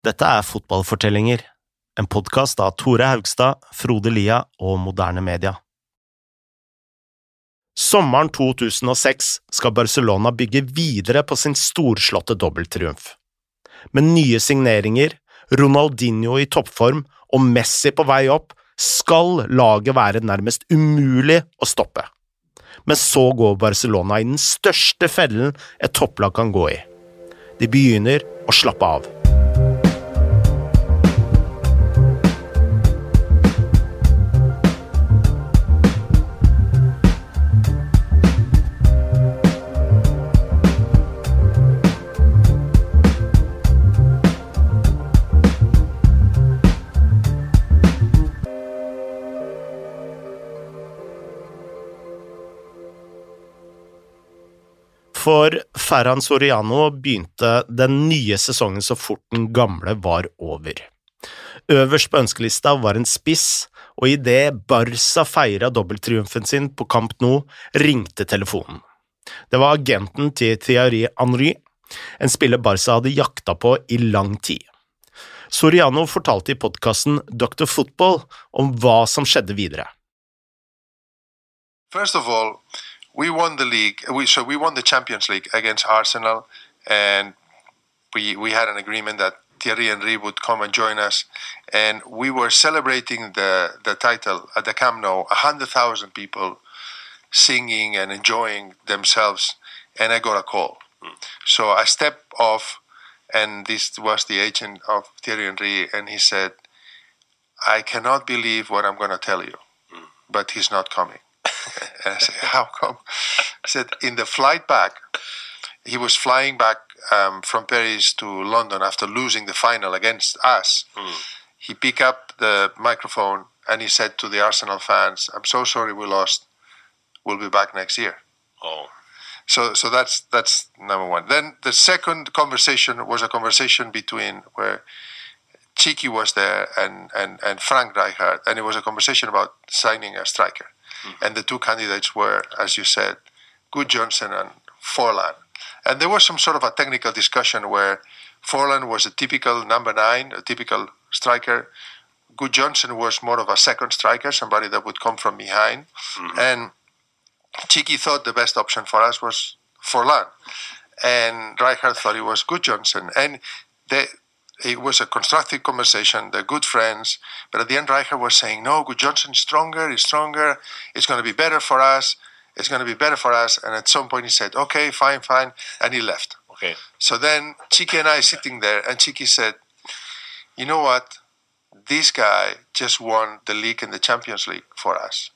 Dette er Fotballfortellinger, en podkast av Tore Haugstad, Frode Lia og Moderne Media. Sommeren 2006 skal Barcelona bygge videre på sin storslåtte dobbelttriumf. Med nye signeringer, Ronaldinho i toppform og Messi på vei opp, skal laget være nærmest umulig å stoppe. Men så går Barcelona i den største fellen et topplag kan gå i. De begynner å slappe av. For Ferran Soriano begynte den nye sesongen så fort den gamle var over. Øverst på ønskelista var en spiss, og idet Barca feira dobbelttriumfen sin på Camp Nou, ringte telefonen. Det var agenten til Thierry Henry, en spiller Barca hadde jakta på i lang tid. Soriano fortalte i podkasten Dr. Football om hva som skjedde videre. First of all, we won the league. Uh, we, so we won the Champions League against Arsenal, and we we had an agreement that Thierry Henry would come and join us, and we were celebrating the the title at the Camp Nou. hundred thousand people singing and enjoying themselves, and I got a call. So I stepped off, and this was the agent of Thierry Henry, and he said, "I cannot believe what I'm going to tell you, but he's not coming." and I said, How come? He said, In the flight back, he was flying back um, from Paris to London after losing the final against us. He picked up the microphone and he said to the Arsenal fans, I'm so sorry we lost. We'll be back next year. Oh. So, so that's that's number one. Then the second conversation was a conversation between where Chiki was there and, and, and Frank Rijkaard, and it was a conversation about signing a striker. Mm-hmm. And the two candidates were, as you said, Good Johnson and Forlan. And there was some sort of a technical discussion where Forlan was a typical number nine, a typical striker. Good Johnson was more of a second striker, somebody that would come from behind. Mm-hmm. And Chiki thought the best option for us was Forlan. And Rijkaard thought it was Good Johnson. And they, it was a constructive conversation. They're good friends. But at the end, Rijkaard was saying, no, Good is stronger, he's stronger. It's going to be better for us. It's going to be better for us. And at some point, he said, okay, fine, fine. And he left. Okay. So then Chiki and I sitting there, and Chiki said, you know what? This guy just won the league and the Champions League for us.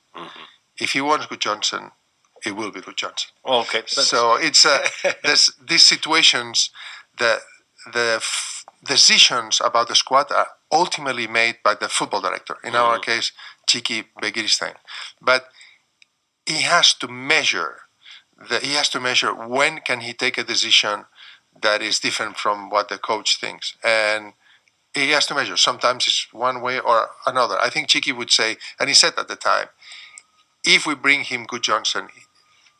If he wants Good Johnson, it will be Good Johnson. Okay. So it's uh, there's these situations that the decisions about the squad are ultimately made by the football director. In our mm. case, Chiki Begiristain, but he has to measure. The, he has to measure when can he take a decision that is different from what the coach thinks, and he has to measure. Sometimes it's one way or another. I think Chiki would say, and he said at the time, if we bring him Good Johnson,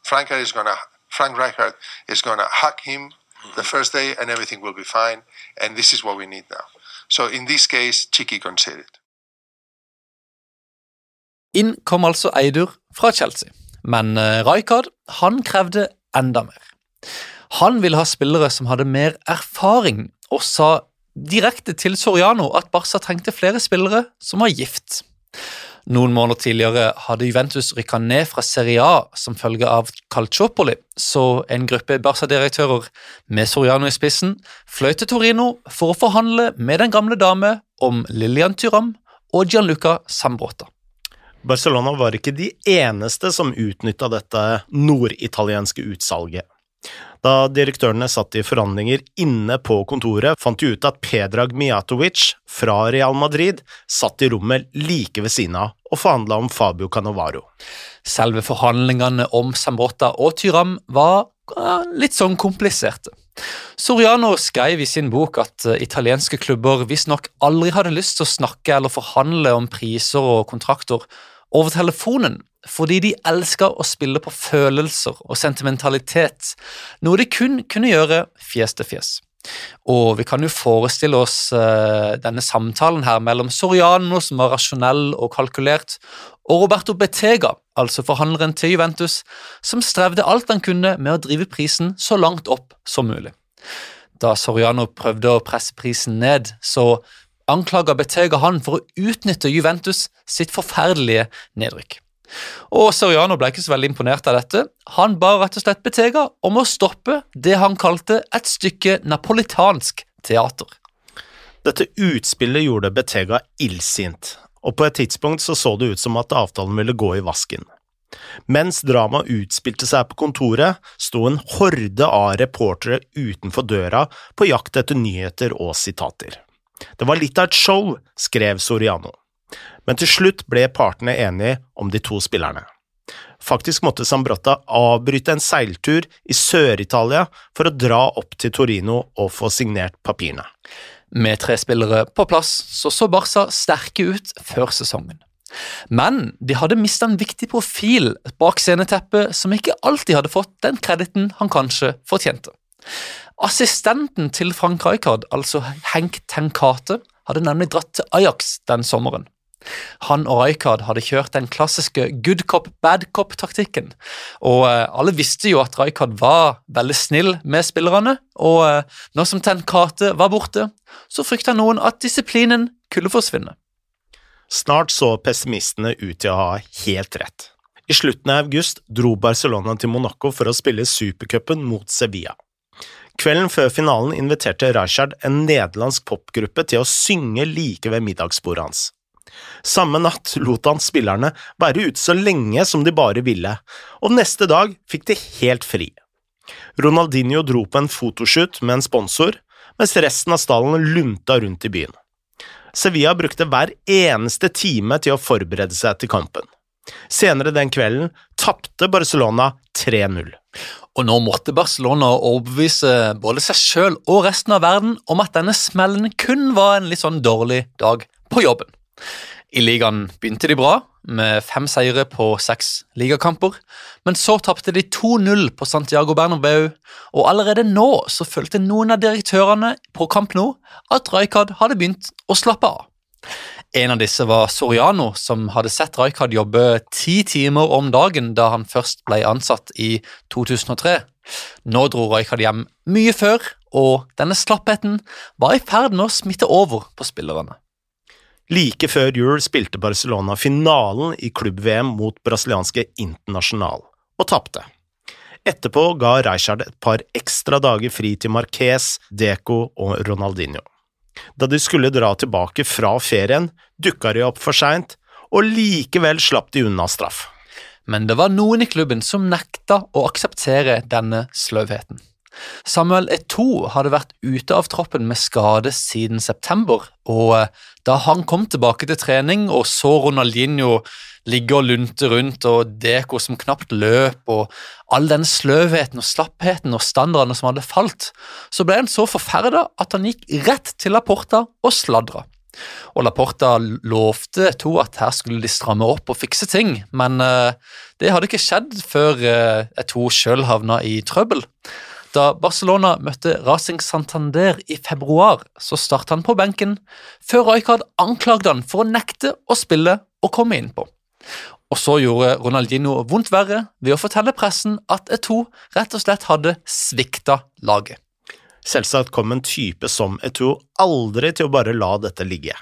Frank is gonna Frank Rijkaard is gonna hug him the first day, and everything will be fine. And this is what we need now. So in this case, Chiki conceded. Inn kom altså Eidur fra Chelsea, men eh, Rijkaard han krevde enda mer. Han ville ha spillere som hadde mer erfaring, og sa direkte til Soriano at Barca trengte flere spillere som var gift. Noen måneder tidligere hadde Juventus rykka ned fra Serie A som følge av Calciopoli, så en gruppe Barca-direktører med Soriano i spissen fløy til Torino for å forhandle med den gamle dame om Lilian Tyram og Gianluca Sambrota. Barcelona var ikke de eneste som utnytta dette norditalienske utsalget. Da direktørene satt i forhandlinger inne på kontoret, fant de ut at Pedrag Mijatovic fra Real Madrid satt i rommet like ved siden av og forhandla om Fabio Canovaro. Selve forhandlingene om Sambrotta og Tyram var litt sånn kompliserte. Soriano skrev i sin bok at eh, italienske klubber visstnok aldri hadde lyst til å snakke eller forhandle om priser og kontrakter over telefonen, fordi de elsker å spille på følelser og sentimentalitet, noe de kun kunne gjøre fjes til fjes. Og vi kan jo forestille oss uh, denne samtalen her mellom Soriano, som var rasjonell og kalkulert, og Roberto Betega, altså forhandleren til Juventus, som strevde alt han kunne med å drive prisen så langt opp som mulig. Da Soriano prøvde å presse prisen ned, så anklaga Betega han for å utnytte Juventus sitt forferdelige nedrykk. Og Soriano ble ikke så veldig imponert av dette. Han ba rett og slett Betega om å stoppe det han kalte et stykke napolitansk teater. Dette utspillet gjorde Betega illsint, og på et tidspunkt så, så det ut som at avtalen ville gå i vasken. Mens dramaet utspilte seg på kontoret, sto en horde av reportere utenfor døra på jakt etter nyheter og sitater. Det var litt av et show, skrev Soriano men til slutt ble partene enige om de to spillerne. Faktisk måtte Sambrotta avbryte en seiltur i Sør-Italia for å dra opp til Torino og få signert papirene. Med tre spillere på plass så så Barca sterke ut før sesongen. Men de hadde mista en viktig profil bak sceneteppet som ikke alltid hadde fått den krediten han kanskje fortjente. Assistenten til Frank Rijkaard, altså Henk Tenkate, hadde nemlig dratt til Ajax den sommeren. Han og Rijkaard hadde kjørt den klassiske good cop, bad cop-taktikken. Og eh, alle visste jo at Rijkaard var veldig snill med spillerne, og eh, nå som Ten Kate var borte, så frykta noen at disiplinen kunne forsvinne. Snart så pessimistene ut til å ha helt rett. I slutten av august dro Barcelona til Monaco for å spille supercupen mot Sevilla. Kvelden før finalen inviterte Rijkaard en nederlandsk popgruppe til å synge like ved middagsbordet hans. Samme natt lot han spillerne være ute så lenge som de bare ville, og neste dag fikk de helt fri. Ronaldinho dro på en fotoshoot med en sponsor, mens resten av stallen lunta rundt i byen. Sevilla brukte hver eneste time til å forberede seg til kampen. Senere den kvelden tapte Barcelona 3-0. Og nå måtte Barcelona overbevise både seg sjøl og resten av verden om at denne smellen kun var en litt sånn dårlig dag på jobben. I ligaen begynte de bra, med fem seire på seks ligakamper, men så tapte de 2-0 på Santiago Bernabeu, og allerede nå så følte noen av direktørene på Camp Nou at Rijkaard hadde begynt å slappe av. En av disse var Soriano, som hadde sett Rijkaard jobbe ti timer om dagen da han først ble ansatt i 2003. Nå dro Rijkaard hjem mye før, og denne slappheten var i ferd med å smitte over på spillerne. Like før jul spilte Barcelona finalen i klubb-VM mot brasilianske Internasjonal, og tapte. Etterpå ga Rijkaard et par ekstra dager fri til Marquez, Deco og Ronaldinho. Da de skulle dra tilbake fra ferien, dukka de opp for seint, og likevel slapp de unna straff. Men det var noen i klubben som nekta å akseptere denne sløvheten. Samuel Eto'o hadde vært ute av troppen med skade siden september, og eh, da han kom tilbake til trening og så Ronaldinho ligge og lunte rundt og Deko som knapt løp, og all den sløvheten og slappheten og standardene som hadde falt, så ble han så forferda at han gikk rett til Laporta og sladra. Og Laporta lovte to at her skulle de stramme opp og fikse ting, men uh, det hadde ikke skjedd før uh, to sjøl havna i trøbbel. Da Barcelona møtte Racing Santander i februar, så startet han på benken, før Rijkaard anklagde han for å nekte å spille og komme innpå. Og så gjorde Ronaldinho vondt verre ved å fortelle pressen at Eto rett og slett hadde svikta laget. Selvsagt kom en type som Eto aldri til å bare la dette ligge.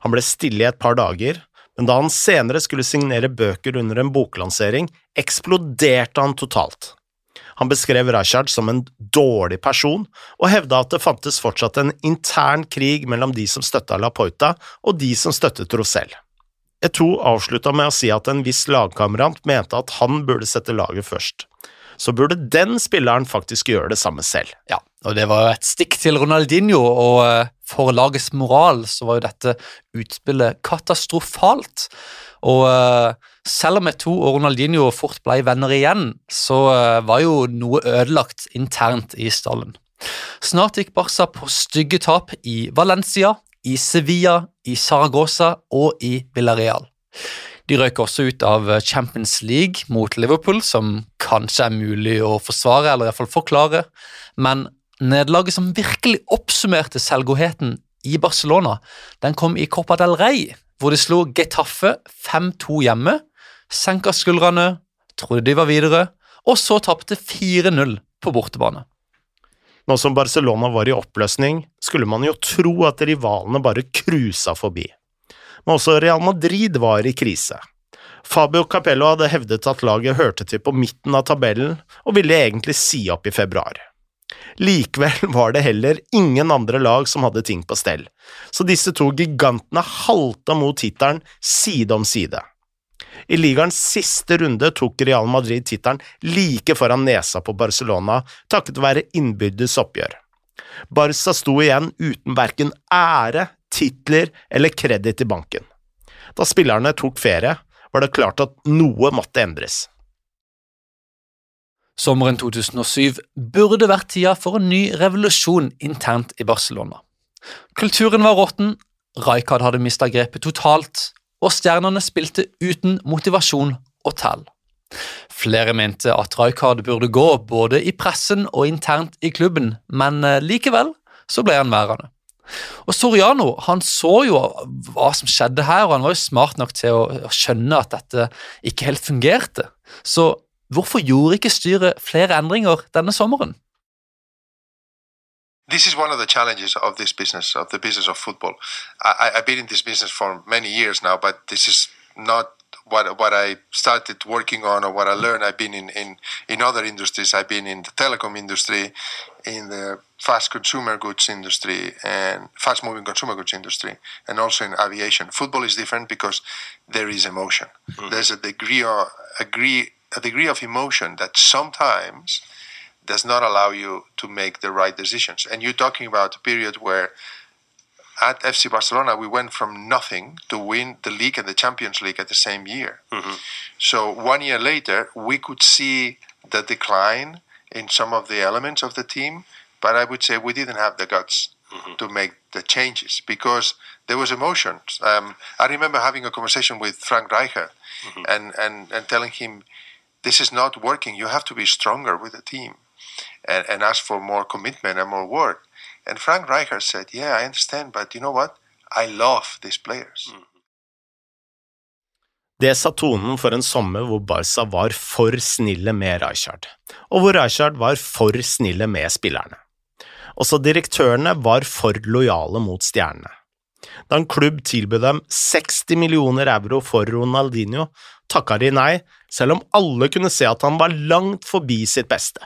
Han ble stille i et par dager, men da han senere skulle signere bøker under en boklansering, eksploderte han totalt. Han beskrev Rashad som en dårlig person, og hevda at det fantes fortsatt en intern krig mellom de som støtta Lapoita og de som støttet Rosell. Eto avslutta med å si at en viss lagkamerat mente at han burde sette laget først. Så burde den spilleren faktisk gjøre det samme selv. Ja, og det var jo et stikk til Ronaldinho, og eh, for lagets moral så var jo dette utspillet katastrofalt. Og uh, selv om to og Ronaldinho fort ble venner igjen, så uh, var jo noe ødelagt internt i stallen. Snart gikk Barca på stygge tap i Valencia, i Sevilla, i Saragossa og i Villarreal. De røk også ut av Champions League mot Liverpool, som kanskje er mulig å forsvare, eller i hvert fall forklare, men nederlaget som virkelig oppsummerte selvgodheten i Barcelona, den kom i Copa del Rey, hvor de slo Getafe 5-2 hjemme, senka skuldrene, trodde de var videre, og så tapte 4-0 på bortebane. Nå som Barcelona var i oppløsning, skulle man jo tro at rivalene bare cruisa forbi. Men også Real Madrid var i krise. Fabio Capello hadde hevdet at laget hørte til på midten av tabellen, og ville egentlig si opp i februar. Likevel var det heller ingen andre lag som hadde ting på stell, så disse to gigantene halta mot tittelen side om side. I ligaens siste runde tok Real Madrid tittelen like foran nesa på Barcelona takket være innbyrdes oppgjør. Barca sto igjen uten verken ære, titler eller kreditt i banken. Da spillerne tok ferie, var det klart at noe måtte endres. Sommeren 2007 burde vært tida for en ny revolusjon internt i Barcelona. Kulturen var råtten, Rijkaard hadde mista grepet totalt, og stjernene spilte uten motivasjon og tall. Flere mente at Rijkaard burde gå, både i pressen og internt i klubben, men eh, likevel så ble han værende. Og Soriano han så jo hva som skjedde her, og han var jo smart nok til å skjønne at dette ikke helt fungerte. Så Hvorfor gjorde ikke styret flere endringer denne sommeren? This is one of the challenges of this business, of the business of football. I, I've been in this business for many years now, but this is not what what I started working on or what I learned. I've been in, in, in other industries. I've been in the telecom industry, in the fast consumer goods industry, and fast moving consumer goods industry, and also in aviation. Football is different because there is emotion. Mm-hmm. There's a degree of agree a degree of emotion that sometimes does not allow you to make the right decisions. And you're talking about a period where at FC Barcelona we went from nothing to win the league and the Champions League at the same year. Mm-hmm. So one year later we could see the decline in some of the elements of the team, but I would say we didn't have the guts mm-hmm. to make the changes because there was emotion. Um, I remember having a conversation with Frank Rijkaard mm-hmm. and, and, and telling him this is not working. You have to be stronger with the team and, and ask for more commitment and more work. And Frank Reichert said, Yeah, I understand, but you know what? I love these players. Mm. Det sa tonen for en sommer hvor Barca var for snille med Rijkaard, og hvor Rijkaard var for snille med spillerne. Også direktørene var for lojale mot stjernene. Da en klubb tilbød dem 60 millioner euro for Ronaldinho, takka de nei, selv om alle kunne se at han var langt forbi sitt beste.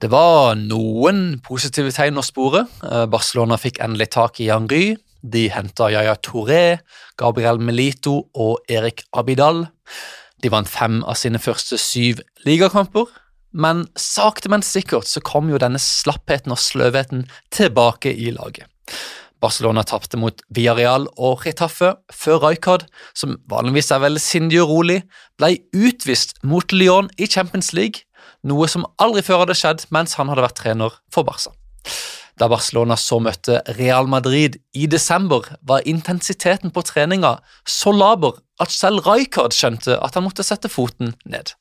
Det var noen positive tegn å spore. Eh, Barcelona fikk endelig tak i Henry. De henta Yaya Touré, Gabriel Melito og Erik Abidal. De vant fem av sine første syv ligakamper. Men sakte, men sikkert så kom jo denne slappheten og sløvheten tilbake i laget. Barcelona tapte mot Villarreal og Retaffe før Rijkaard, som vanligvis er veldig sindig og rolig, ble utvist mot Lyon i Champions League, noe som aldri før hadde skjedd mens han hadde vært trener for Barca. Da Barcelona så møtte Real Madrid i desember, var intensiteten på treninga så laber at selv Rijkaard skjønte at han måtte sette foten ned.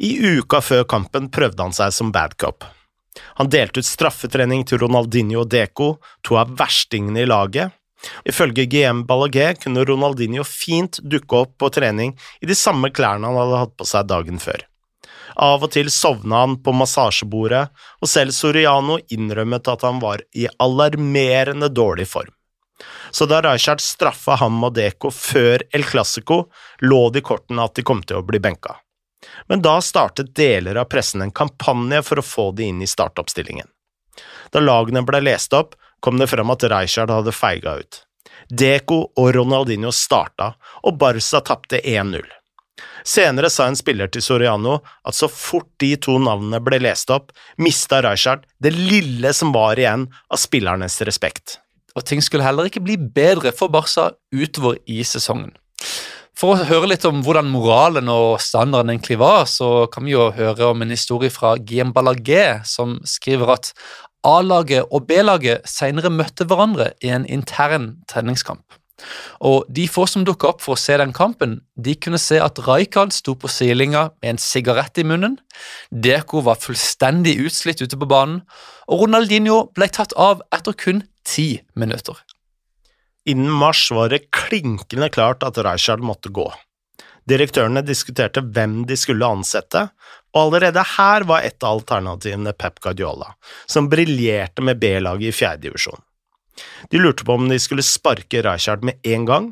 I uka før kampen prøvde han seg som bad cop. Han delte ut straffetrening til Ronaldinho og Deco, to av verstingene i laget. Ifølge GM Ballagé kunne Ronaldinho fint dukke opp på trening i de samme klærne han hadde hatt på seg dagen før. Av og til sovna han på massasjebordet, og selv Soriano innrømmet at han var i alarmerende dårlig form. Så da Rijkaard straffa ham og Deco før El Clásico, lå det i kortene at de kom til å bli benka men da startet deler av pressen en kampanje for å få de inn i startoppstillingen. Da lagene ble lest opp, kom det frem at Rijkaard hadde feiga ut. Deco og Ronaldinho starta, og Barca tapte 1-0. Senere sa en spiller til Soriano at så fort de to navnene ble lest opp, mista Rijkaard det lille som var igjen av spillernes respekt. Og ting skulle heller ikke bli bedre for Barca utover i sesongen. For å høre litt om hvordan moralen og standarden egentlig var, så kan vi jo høre om en historie fra Giembalagé, som skriver at A-laget og B-laget senere møtte hverandre i en intern treningskamp. Og de få som dukka opp for å se den kampen, de kunne se at Rijkaard sto på sidelinja med en sigarett i munnen, Deko var fullstendig utslitt ute på banen, og Ronaldinho ble tatt av etter kun ti minutter. Innen mars var det klinkende klart at Reichard måtte gå. Direktørene diskuterte hvem de skulle ansette, og allerede her var et av alternativene Pep Guardiola, som briljerte med B-laget i fjerdedivisjon. De lurte på om de skulle sparke Rijkaard med en gang,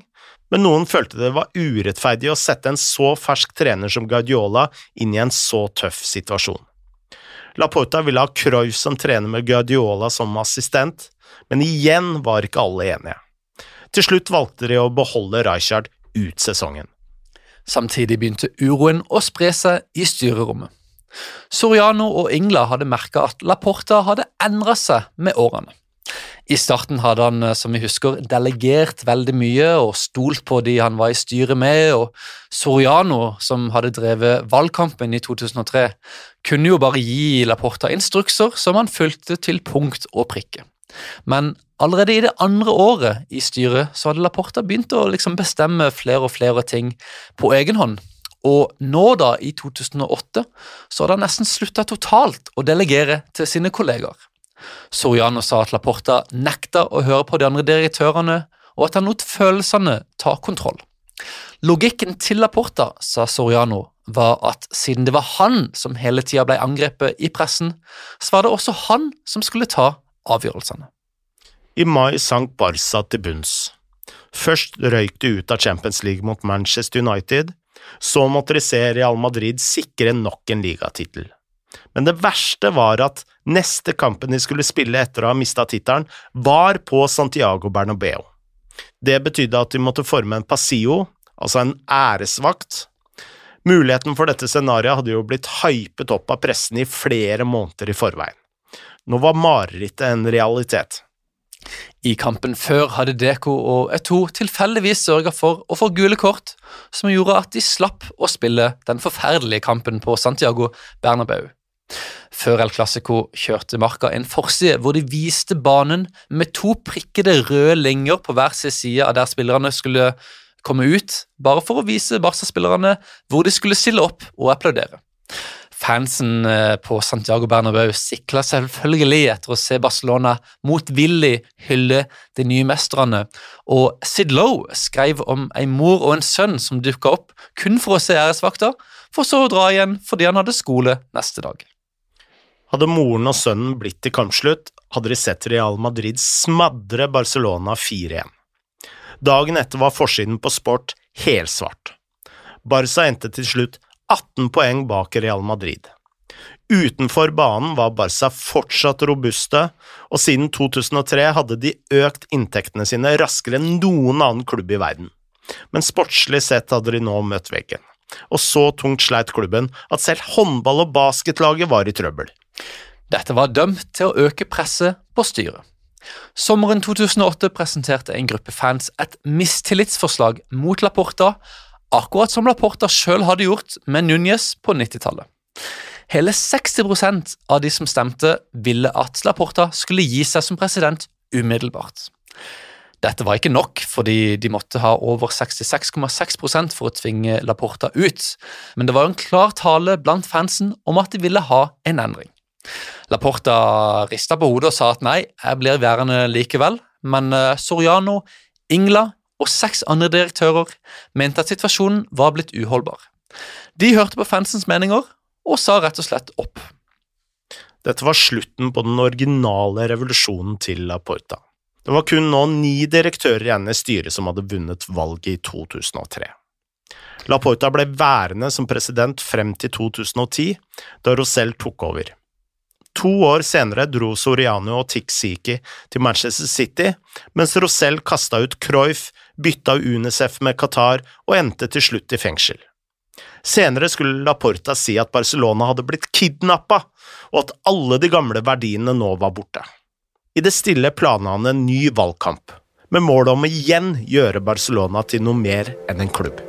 men noen følte det var urettferdig å sette en så fersk trener som Guardiola inn i en så tøff situasjon. Laporta ville ha Cruyff som trener med Guardiola som assistent, men igjen var ikke alle enige. Til slutt valgte de å beholde Rijkaard ut sesongen. Samtidig begynte uroen å spre seg i styrerommet. Soriano og Ingla hadde merka at Laporta hadde endra seg med årene. I starten hadde han, eh, som vi husker, delegert veldig mye og stolt på de han var i styret med, og Soriano, som hadde drevet valgkampen i 2003, kunne jo bare gi Laporta instrukser som han fulgte til punkt og prikke. Men allerede i det andre året i styret så hadde Laporta begynt å liksom bestemme flere og flere ting på egen hånd. Og nå, da, i 2008, så hadde han nesten slutta totalt å delegere til sine kollegaer. Soriano sa at Laporta nekta å høre på de andre direktørene, og at han lot følelsene ta kontroll. Logikken til Laporta, sa Soriano, var at siden det var han som hele tida ble angrepet i pressen, så var det også han som skulle ta avgjørelsene. I mai sank Barca til bunns. Først røyk de ut av Champions League mot Manchester United, så måtte de se Real Madrid sikre nok en ligatittel. Men det verste var at neste kampen de skulle spille etter å ha mista tittelen, var på Santiago Bernabeu. Det betydde at de måtte forme en pasio, altså en æresvakt. Muligheten for dette scenarioet hadde jo blitt hypet opp av pressen i flere måneder i forveien. Nå var marerittet en realitet. I kampen før hadde Deko og Eto tilfeldigvis sørga for å få gule kort, som gjorde at de slapp å spille den forferdelige kampen på Santiago Bernabeu. Før El Clásico kjørte Marca en forside hvor de viste banen med to prikkede røde linjer på hver sin side av der spillerne skulle komme ut, bare for å vise Barca-spillerne hvor de skulle stille opp og applaudere. Fansen eh, på Santiago Bernabeu sikla selvfølgelig etter å se Barcelona motvillig hylle de nye mesterne, og Sid Lowe skrev om ei mor og en sønn som dukka opp kun for å se æresvakter, for så å dra igjen fordi han hadde skole neste dag. Hadde moren og sønnen blitt til kampslutt, hadde de sett Real Madrid smadre Barcelona 4-1. Dagen etter var forsiden på Sport helsvart. Barca endte til slutt 18 poeng bak Real Madrid. Utenfor banen var Barca fortsatt robuste, og siden 2003 hadde de økt inntektene sine raskere enn noen annen klubb i verden. Men sportslig sett hadde de nå møtt veggen, og så tungt sleit klubben at selv håndball- og basketlaget var i trøbbel. Dette var dømt til å øke presset på styret. Sommeren 2008 presenterte en gruppe fans et mistillitsforslag mot Laporta, akkurat som Laporta sjøl hadde gjort med Núñez på 90-tallet. Hele 60% av de som stemte, ville at Laporta skulle gi seg som president umiddelbart. Dette var ikke nok, fordi de måtte ha over 66,6% for å tvinge Laporta ut, men det var en klar tale blant fansen om at de ville ha en endring. Laporta rista på hodet og sa at nei, jeg blir værende likevel, men eh, Soriano, Ingla og seks andre direktører mente at situasjonen var blitt uholdbar. De hørte på fansens meninger og sa rett og slett opp. Dette var slutten på den originale revolusjonen til Laporta. Det var kun nå ni direktører igjen i styret som hadde vunnet valget i 2003. Laporta ble værende som president frem til 2010, da Rosell tok over. To år senere dro Soriano og Tixiki til Manchester City, mens Rosell kasta ut Cruyff, bytta UNICEF med Qatar og endte til slutt i fengsel. Senere skulle Laporta si at Barcelona hadde blitt kidnappa, og at alle de gamle verdiene nå var borte. I det stille planla han en ny valgkamp, med mål om å igjen gjøre Barcelona til noe mer enn en klubb.